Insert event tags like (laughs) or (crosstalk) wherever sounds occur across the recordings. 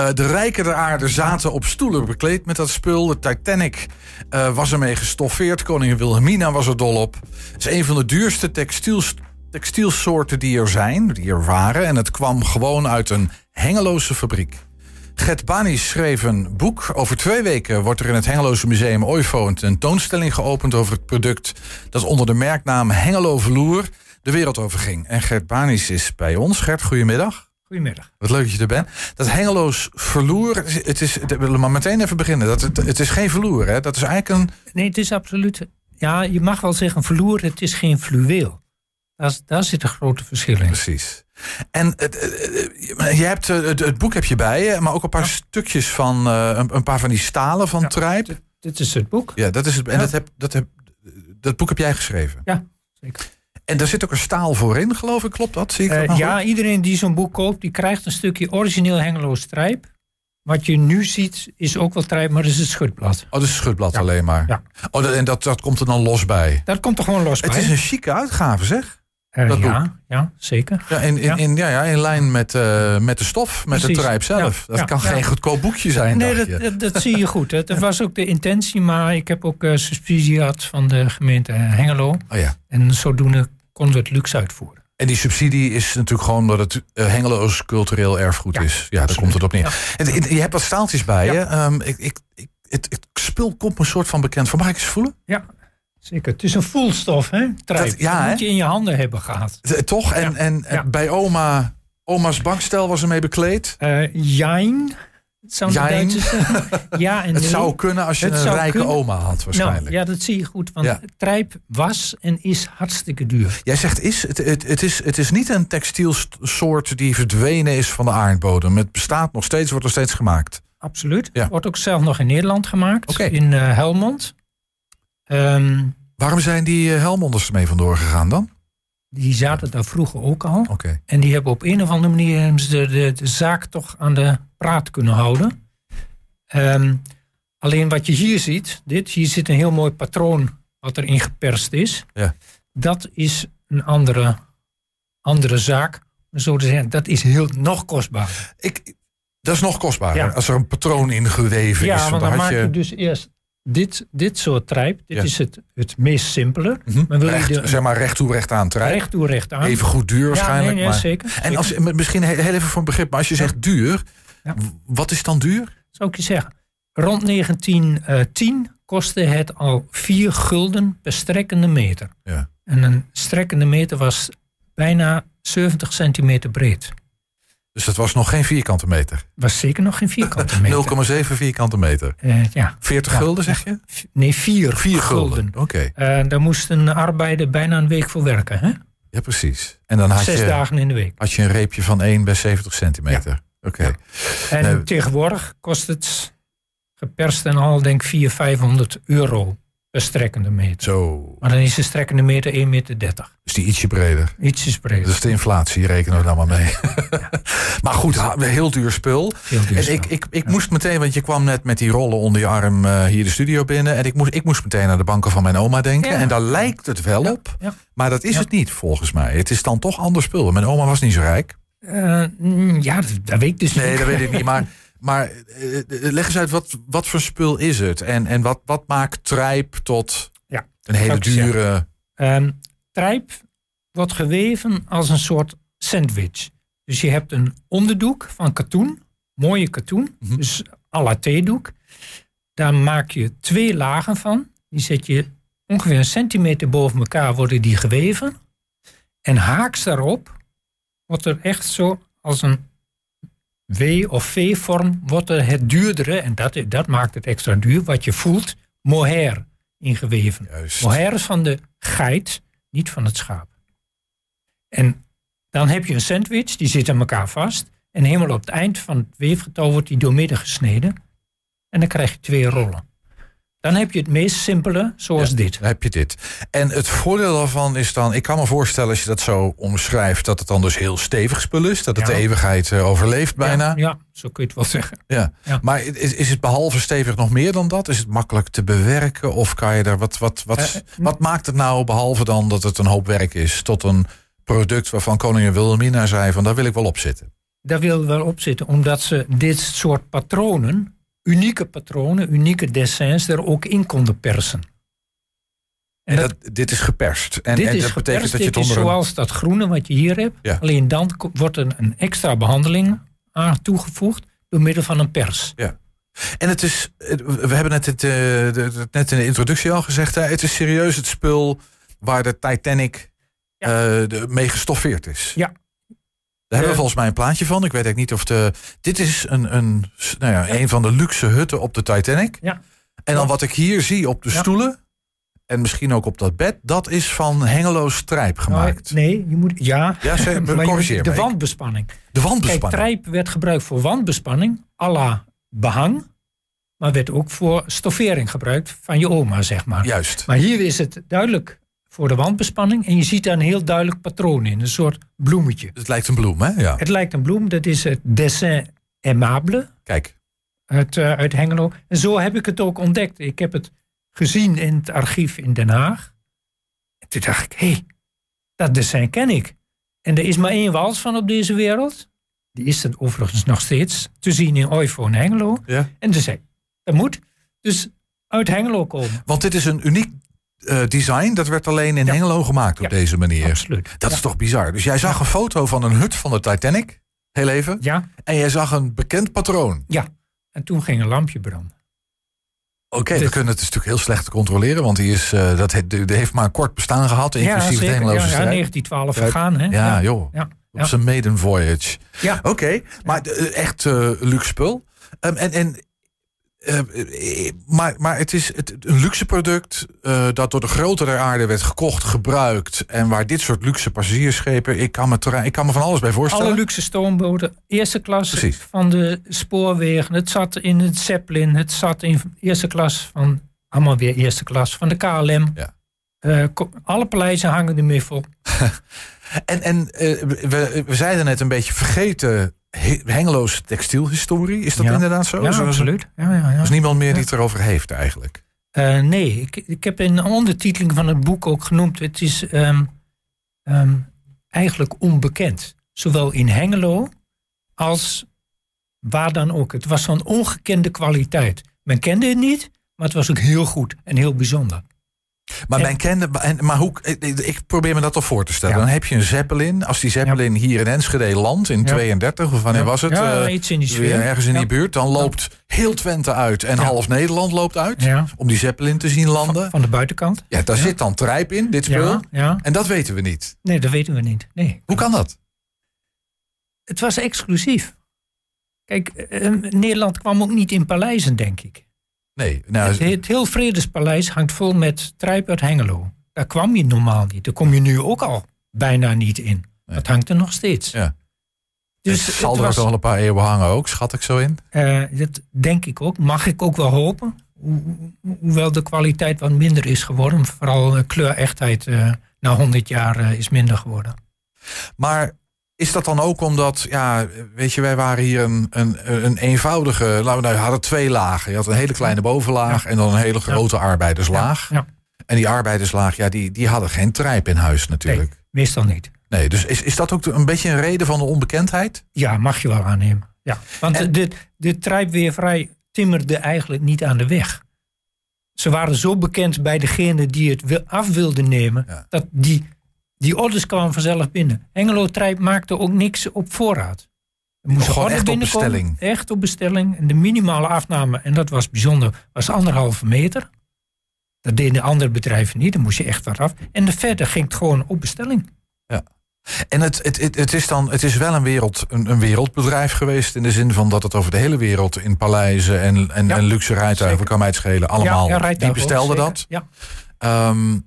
Uh, de rijken der aarde zaten op stoelen bekleed met dat spul. De Titanic uh, was ermee gestoffeerd. Koningin Wilhelmina was er dol op. Het is een van de duurste textiel, textielsoorten die er zijn, die er waren. En het kwam gewoon uit een hengeloze fabriek. Gert Bani schreef een boek. Over twee weken wordt er in het Hengeloze Museum Oifo een tentoonstelling geopend over het product dat onder de merknaam Hengelo Vloer de wereld over ging. En Gert Banis is bij ons. Gert, goedemiddag. Goedemiddag. Wat leuk dat je er bent. Dat hengeloos verloer, het is, we willen maar meteen even beginnen. Dat, het, het is geen verloer, hè? Dat is eigenlijk een... Nee, het is absoluut... Ja, je mag wel zeggen verloer, het is geen fluweel. Daar, daar zit een grote verschil in. Precies. En het, je hebt, het, het, boek heb je bij je, maar ook een paar stukjes van, een, een, paar van die stalen van ja, Trijp. Dit, is het boek. Ja, dat is het. En dat, heb, dat, heb, dat boek heb jij geschreven. Ja, zeker. En daar zit ook een staal voor in, geloof ik. Klopt dat? Zie ik uh, ja, iedereen die zo'n boek koopt, die krijgt een stukje origineel Hengelo strijp. Wat je nu ziet, is ook wel trijp, maar dat is het schutblad. Oh, dat is het schutblad alleen maar. Ja. Oh, dat, en dat, dat komt er dan los bij? Dat komt er gewoon los het bij. Het is een chique uitgave, zeg. Uh, dat ja, boek. ja, zeker. Ja, in, in, in, ja, ja, in lijn met, uh, met de stof, met Precies. de trijp zelf. dat kan geen goedkoop boekje zijn. Nee, dat, dat, dat, zie je goed. Dat was ook de intentie, maar ik heb ook uh, subsidie gehad van de gemeente Hengelo. Oh, ja. En zodoende konden we het luxe uitvoeren. En die subsidie is natuurlijk gewoon dat het uh, hengeloos cultureel erfgoed ja, is. Ja, daar komt het op neer. En, je hebt wat staaltjes bij je. Um, ik, ik, ik, het, het spul komt me een soort van bekend voor. Mag ik eens voelen? Ja, zeker. Het is een voelstof, hè? Dat, ja, dat moet je in je handen hebben gehad. De, toch? En, en bij oma, oma's bankstel was ermee bekleed? Uh, jijn. (laughs) Ja, en het zou kunnen als je een rijke kunnen. oma had, waarschijnlijk. Nou, ja, dat zie je goed. Want ja. trijp was en is hartstikke duur. Jij zegt is, het, het, het, is, het is niet een textielsoort die verdwenen is van de aardbodem. Het bestaat nog steeds, wordt er steeds gemaakt. Absoluut. Ja. Wordt ook zelf nog in Nederland gemaakt. Okay. In uh, Helmond. Um, Waarom zijn die uh, Helmonders ermee vandoor gegaan dan? Die zaten daar vroeger ook al. Okay. En die hebben op een of andere manier de, de, de zaak toch aan de praat kunnen houden. Um, alleen wat je hier ziet, dit, hier zit een heel mooi patroon wat erin geperst is. Ja. Dat is een andere, andere zaak. Zo te zeggen, dat is heel nog kostbaar. Ik, dat is nog kostbaarder ja. als er een patroon in geweven ja, is. Ja, want dan, dan maak je... je dus eerst dit, dit soort trijp, dit ja. is het, het meest simpele. Mm -hmm. maar wil recht, je de, zeg maar recht toe recht aan trijp. Recht toe recht aan. Even goed duur waarschijnlijk. Ja, nee, nee, maar... zeker. En als, misschien heel even voor een begrip, maar als je zegt duur, wat is dan duur? Zou ik je zeggen. Rond 1910 kostte het al 4 gulden per strekkende meter. Ja. En een strekkende meter was bijna 70 centimeter breed. Dus dat was nog geen vierkante meter? Was zeker nog geen vierkante (laughs) meter. 0,7 vierkante meter? Uh, ja. 40 ja. gulden zeg je? Nee, 4 4 gulden. Oké. Okay. Uh, daar moest een arbeider bijna een week voor werken. Hè? Ja, precies. En dan had Zes je, dagen in de week. Had je een reepje van 1 bij 70 centimeter? Ja. Oké. Okay. En tegenwoordig kost het geperst en al denk ik 400, 500 euro per strekkende meter. Zo. Maar dan is de strekkende meter 1,30 meter. Dus die ietsje breder. Ietsje breder. Dus de inflatie rekenen we dan maar mee. Ja. (laughs) maar goed, heel duur spul. Heel duur en spul. ik, ik, ik ja. moest meteen, want je kwam net met die rollen onder je arm uh, hier de studio binnen. En ik moest, ik moest meteen naar de banken van mijn oma denken. En daar lijkt het wel op. Maar dat is het niet volgens mij. Het is dan toch ander spul. Mijn oma was niet zo rijk. Uh, ja, dat, dat weet ik dus nee, niet. Nee, dat weet ik niet. Maar (laughs) Maar uh, leg eens uit, wat, wat voor spul is het? En, en wat, wat maakt trijp tot ja, een hele dure... Um, trijp wordt geweven als een soort sandwich. Dus je hebt een onderdoek van katoen, mooie katoen, mm -hmm. dus à la theedoek. Daar maak je twee lagen van. Die zet je ongeveer een centimeter boven elkaar, worden die geweven. En haaks daarop wordt er echt zo als een W- of V-vorm wordt er het duurdere, en dat, dat maakt het extra duur, wat je voelt, mohair ingeweven. Juist. Mohair is van de geit, niet van het schaap. En dan heb je een sandwich, die zit aan elkaar vast. En helemaal op het eind van het weefgetouw wordt die doormidden gesneden. En dan krijg je twee rollen. Dan heb je het meest simpele, zoals ja, dit. Dan heb je dit. En het voordeel daarvan is dan, ik kan me voorstellen als je dat zo omschrijft, dat het dan dus heel stevig spul is, dat het Ja. de eeuwigheid uh, overleeft bijna. Ja, ja, zo kun je het wel zeggen. Ja. Maar is, is het behalve stevig nog meer dan dat? Is het makkelijk te bewerken? Of kan je daar wat, wat, wat, Eh, wat maakt het nou, behalve dan dat het een hoop werk is, tot een product waarvan koningin Wilhelmina zei van daar wil ik wel op zitten? daar wil wel op zitten, omdat ze dit soort patronen, unieke patronen, unieke dessins, er ook in konden persen. En dat, dit is geperst. En, dit en is dat geperst, betekent dat je het is onder zoals dat groene wat je hier hebt. Ja. Alleen dan wordt er een extra behandeling aan toegevoegd door middel van een pers. En het is, we hebben net, het, eh, net in de introductie al gezegd, hè, het is serieus het spul waar de Titanic Ja. eh, de, mee gestoffeerd is. Ja. Daar hebben we volgens mij een plaatje van. Ik weet eigenlijk niet of de. Dit is een, een, nou ja, een van de luxe hutten op de Titanic. Ja. En dan wat ik hier zie op de Ja. stoelen. En misschien ook op dat bed. Dat is van Hengelo strijp gemaakt. Nou, nee, je moet. Ja, Ja, zeg, (laughs) maar corrigeer de wandbespanning. De Kijk, wandbespanning. trijp werd gebruikt voor wandbespanning, à la behang. Maar werd ook voor stoffering gebruikt van je oma, zeg maar. Juist. Maar hier is het duidelijk voor de wandbespanning. En je ziet daar een heel duidelijk patroon in. Een soort bloemetje. Het lijkt een bloem, hè? Ja. Het lijkt een bloem. Dat is het dessin aimable Kijk. uit, eh, uit Hengelo. En zo heb ik het ook ontdekt. Ik heb het gezien in het archief in Den Haag. En toen dacht ik, hé, hey, dat dessin ken ik. En er is maar één wals van op deze wereld. Die is er overigens nog steeds te zien in Oifo in Hengelo. Ja. En toen zei dat moet dus uit Hengelo komen. Want dit is een uniek eh, design. Dat werd alleen in Ja. Hengelo gemaakt op Ja, deze manier. Absoluut. Dat is toch bizar. Dus jij zag een foto van een hut van de Titanic. Heel even. Ja, En jij zag een bekend patroon. ja. En toen ging een lampje branden. Oké, we Dit- kunnen het is natuurlijk heel slecht controleren. Want die, is, eh, dat he- die heeft maar een kort bestaan gehad. Inclusief het. Hengeloze Ja, ja, strijd. 1912 Kijk. vergaan, hè? Ja, joh. Ja, Op zijn maiden voyage. Ja. Oké, maar eh, echt eh, luxe spul. Ehm, en, en, eh, eh, maar, maar het is het, een luxe product eh, dat door de grote der aarde werd gekocht, gebruikt. En waar dit soort luxe passagiersschepen, ik kan me, terrein- ik kan me van alles bij voorstellen. Alle luxe stoomboten, eerste klas Precies. van de spoorwegen. Het zat in het Zeppelin, het zat in eerste klas van, allemaal weer eerste klas, van de KLM. Ja. Alle paleizen hangen ermee vol. (laughs) En, en we, we zeiden net een beetje vergeten Hengeloos textielhistorie. Is dat Ja. inderdaad zo? Ja, Zo- absoluut. Ja, ja, Er ja. is niemand meer die het erover heeft eigenlijk. Eh, nee, ik, ik heb in de ondertiteling van het boek ook genoemd. Het is ehm, ehm, eigenlijk onbekend. Zowel in Hengelo als waar dan ook. Het was van ongekende kwaliteit. Men kende het niet, maar het was ook heel goed en heel bijzonder. Maar En- men kende, en, maar hoe, ik, probeer me dat toch voor te stellen. Ja. Dan heb je een Zeppelin. Als die Zeppelin hier in Enschede landt in Ja. 32, of wanneer was het? Ja, Eh, iets in die sfeer. ergens in die buurt. Dan loopt heel Twente uit en half Nederland loopt uit. Om die Zeppelin te zien landen. van de buitenkant. Ja, daar zit dan trijp in, dit spul. En dat weten we niet. Nee, dat weten we niet. Nee. Hoe kan dat? Het was exclusief. Kijk, eh, Nederland kwam ook niet in paleizen, denk ik. Nee, nou, Het, het heel Vredespaleis hangt vol met trijp uit Hengelo. Daar kwam je normaal niet. Daar kom je nu ook al bijna niet in. Dat hangt er nog steeds. Ja. Dus het zal het er was, ook nog wel een paar eeuwen hangen ook, schat ik zo in. eh, dat denk ik ook. Mag ik ook wel hopen. Ho- ho- hoewel de kwaliteit wat minder is geworden. Vooral eh, kleurechtheid eh, na 100 jaar is minder geworden. Maar is dat dan ook omdat, ja, weet je, wij waren hier een, een, een eenvoudige, laten we nou, hadden twee lagen. Je had een hele kleine bovenlaag en dan een hele grote arbeiderslaag. Ja, En die arbeiderslaag, ja, die, die hadden geen trijp in huis natuurlijk. meestal niet. Nee, dus is, is dat ook een beetje een reden van de onbekendheid? Ja, mag je wel aannemen. Ja. Want En- de, de trijpweervrij timmerde eigenlijk niet aan de weg. Ze waren zo bekend bij degene die het wil- af wilden nemen, dat die, die orders kwamen vanzelf binnen. Hengelo Trijp maakte ook niks op voorraad. Er moest Gewoon echt op bestelling. Echt op bestelling. En de minimale afname, en dat was bijzonder, was anderhalve meter. Dat deden andere bedrijven niet, dan moest je echt wat af. En de verder ging het gewoon op bestelling. En het, het, het, het is dan, het is wel een, wereld, een, een wereldbedrijf geweest in de zin van dat het over de hele wereld in paleizen en, en, Ja, en luxe rijtuigen, zeker. kan mij het schelen, allemaal. Ja, ja, die bestelden dat. Ja. Ehm,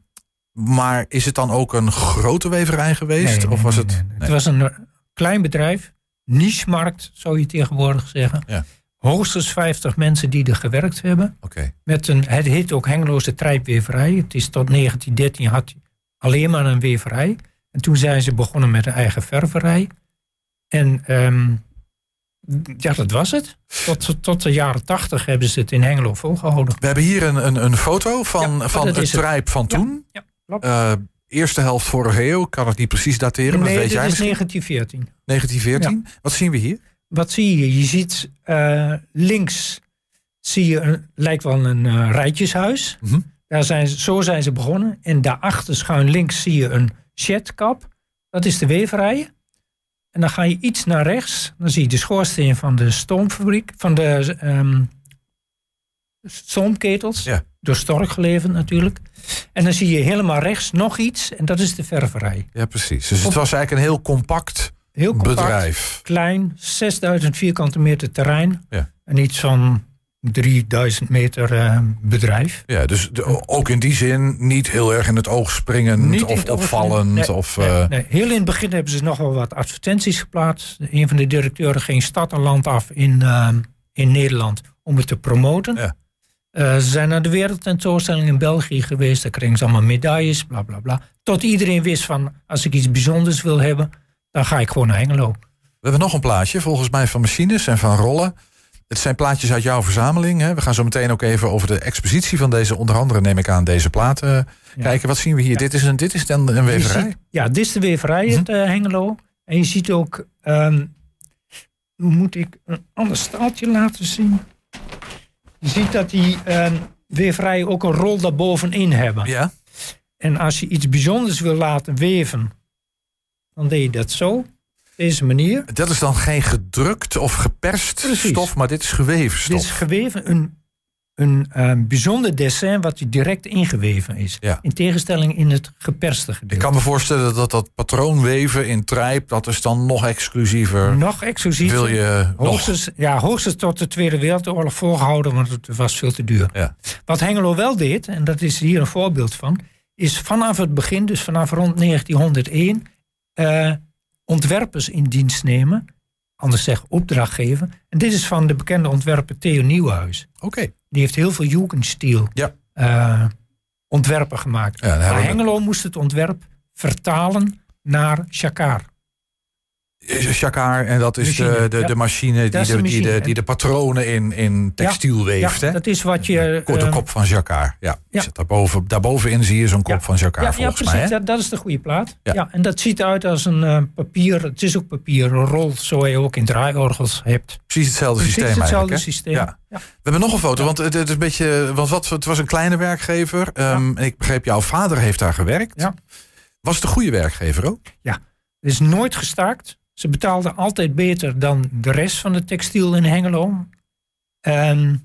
maar is het dan ook een grote weverij geweest? Nee, of was nee, het. nee. Het was een klein bedrijf, niche-markt zou je tegenwoordig zeggen. Ja. Hoogstens 50 mensen die er gewerkt hebben. Oké. Met een, het heet ook Hengeloze Trijpweverij. Het is tot 1913 had alleen maar een weverij. En toen zijn ze begonnen met een eigen ververij. En ehm, ja, dat was het. Tot, tot de jaren 80 hebben ze het in Hengelo volgehouden. We hebben hier een, een, een foto van, Ja, van het trijp van toen. Ja. Eh, eerste helft vorige eeuw. Ik kan het niet precies dateren, maar nee, dat weet dit jij is misschien. 1914. 1914. Wat zien we hier? Wat zie je? Je ziet eh, links zie je een, lijkt wel een eh, rijtjeshuis. Mhm. Daar zijn, ze- zo zijn ze begonnen. En daarachter schuin links zie je een shedkap. Dat is de weverij. En dan ga je iets naar rechts. Dan zie je de schoorsteen van de stoomfabriek. Van de ehm, stoomketels. Ja. Door Stork geleverd natuurlijk. En dan zie je helemaal rechts nog iets. En dat is de ververij. Ja, precies. Dus het was eigenlijk een heel compact, Heel compact. bedrijf. Klein. 6000 vierkante meter terrein. Ja. En iets van 3000 meter eh, bedrijf. Ja, dus de- ook in die zin niet heel erg in het oog springend Niet of opvallend. Nee, of, nee, eh, nee. Heel in het begin hebben ze nog wel wat advertenties geplaatst. Een van de directeuren ging stad en land af in, ehm, in Nederland om het te promoten. Ja. Eh, ze zijn naar de wereldtentoonstelling in België geweest. Daar kregen ze allemaal medailles, bla bla bla. Tot iedereen wist van, als ik iets bijzonders wil hebben, dan ga ik gewoon naar Hengelo. We hebben nog een plaatje, volgens mij van machines en van rollen. Het zijn plaatjes uit jouw verzameling. Hè? We gaan zo meteen ook even over de expositie van deze, onder andere neem ik aan, deze platen Ja. kijken. Wat zien we hier? Dit is een, dit is dan een weverij. ziet- ja, dit is de weverij in eh, Hengelo. En je ziet ook, ehm, moet ik een ander staaltje laten zien? Je ziet dat die ehm weverij ook een rol daarbovenin hebben. Ja, En als je iets bijzonders wil laten weven, dan deed je dat zo, op deze manier. dat is dan geen gedrukt of geperst Precies. stof, maar dit is geweven stof. Dit is geweven, een, een ehm, bijzonder dessin wat direct ingeweven is. Ja. In tegenstelling in het geperste Ik gedeelte. kan me voorstellen dat dat patroonweven in trijp, dat is dan nog exclusiever. Nog exclusief. Wil je nog... Hoogstens, ja, hoogstens tot de Tweede Wereldoorlog volgehouden, want het was veel te duur. Ja. Wat Hengelo wel deed, en dat is hier een voorbeeld van, is vanaf het begin, dus vanaf rond 1901, eh, ontwerpers in dienst nemen. Anders zeg opdrachtgeven. En dit is van de bekende ontwerper Theo Nieuwenhuis. Oké. Die heeft heel veel Jugendstil Ja. eh, ontwerpen gemaakt. Ja, maar Hengelo moest het ontwerp vertalen naar Chakar. Chakar, en dat is de, Machine, de, ja. de machine die, de, de die, de, die de patronen in, in textiel weeft. ja, hè? dat is wat je... Korte eh, kop van Jacquard. Ja, ja. Zit daarboven, daarbovenin zie je zo'n kop Ja. van Jacquard ja, ja, volgens precies. mij. Hè? Dat, dat is de goede plaat. Ja. Ja. en dat ziet eruit als een eh, papier. Het is ook papier, een rol, zo je ook in draaiorgels hebt. Precies hetzelfde Precies systeem hetzelfde. Ja. Ja. We hebben nog een foto, want het, het is een beetje, want wat, het was een kleine werkgever. Ehm, en ik begreep, jouw vader heeft daar gewerkt. Ja. Was een goede werkgever ook? Het is nooit gestaakt. Ze betaalden altijd beter dan de rest van het textiel in Hengelo. Ehm,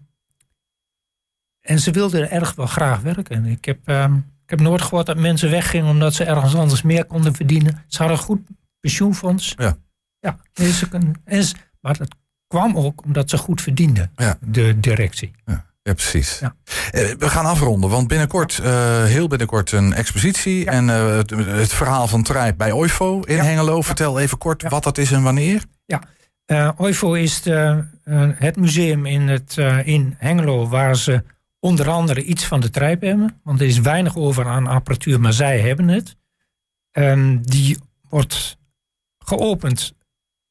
en ze wilden er erg wel graag werken. Ik heb, ehm, ik heb nooit gehoord dat mensen weggingen omdat ze ergens anders meer konden verdienen. Ze hadden een goed pensioenfonds. Ja. ja ze kunnen, en ze- maar dat kwam ook omdat ze goed verdienden, Ja. de directie. Ja, precies. Ja. Eh, we gaan afronden, want binnenkort, eh, heel binnenkort een expositie. Ja. En eh, het, het verhaal van Trijp bij OIFO in Ja. Hengelo. Vertel even kort Ja. wat dat is en wanneer. Eh OIFO is de, het museum in, het, in Hengelo waar ze onder andere iets van de trijp hebben. Want er is weinig over aan apparatuur, maar zij hebben het. Ehm, die wordt geopend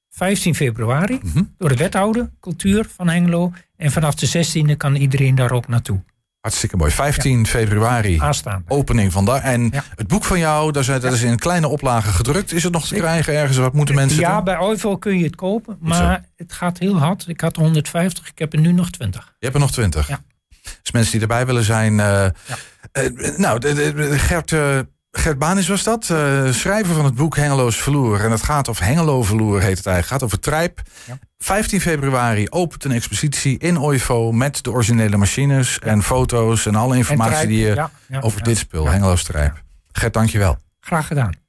15 februari Mhm. door de wethouder cultuur van Hengelo. En vanaf de 16e kan iedereen daar ook naartoe. Hartstikke mooi. 15 februari. Aanstaan. Opening vandaag. En Ja. het boek van jou, dat is, dat is in kleine oplagen gedrukt. Is het nog te krijgen ergens? Wat moeten mensen Ja, doen? bij OIFO kun je het kopen, maar het gaat heel hard. Ik had 150, ik heb er nu nog 20. Je hebt er nog twintig. Ja. Dus mensen die erbij willen zijn. eh, eh, nou, de, de- de- Gert, eh, Gert Banis was dat. eh, schrijver van het boek Hengeloos Verloer. En het gaat over Hengelo Verloer, heet het eigenlijk. Het gaat over Trijp. Ja. 15 februari opent een expositie in OIFO met de originele machines en foto's en alle informatie En die je ja, ja, over dit spul. Hengeloos Trijp. Gert, dankjewel. Graag gedaan.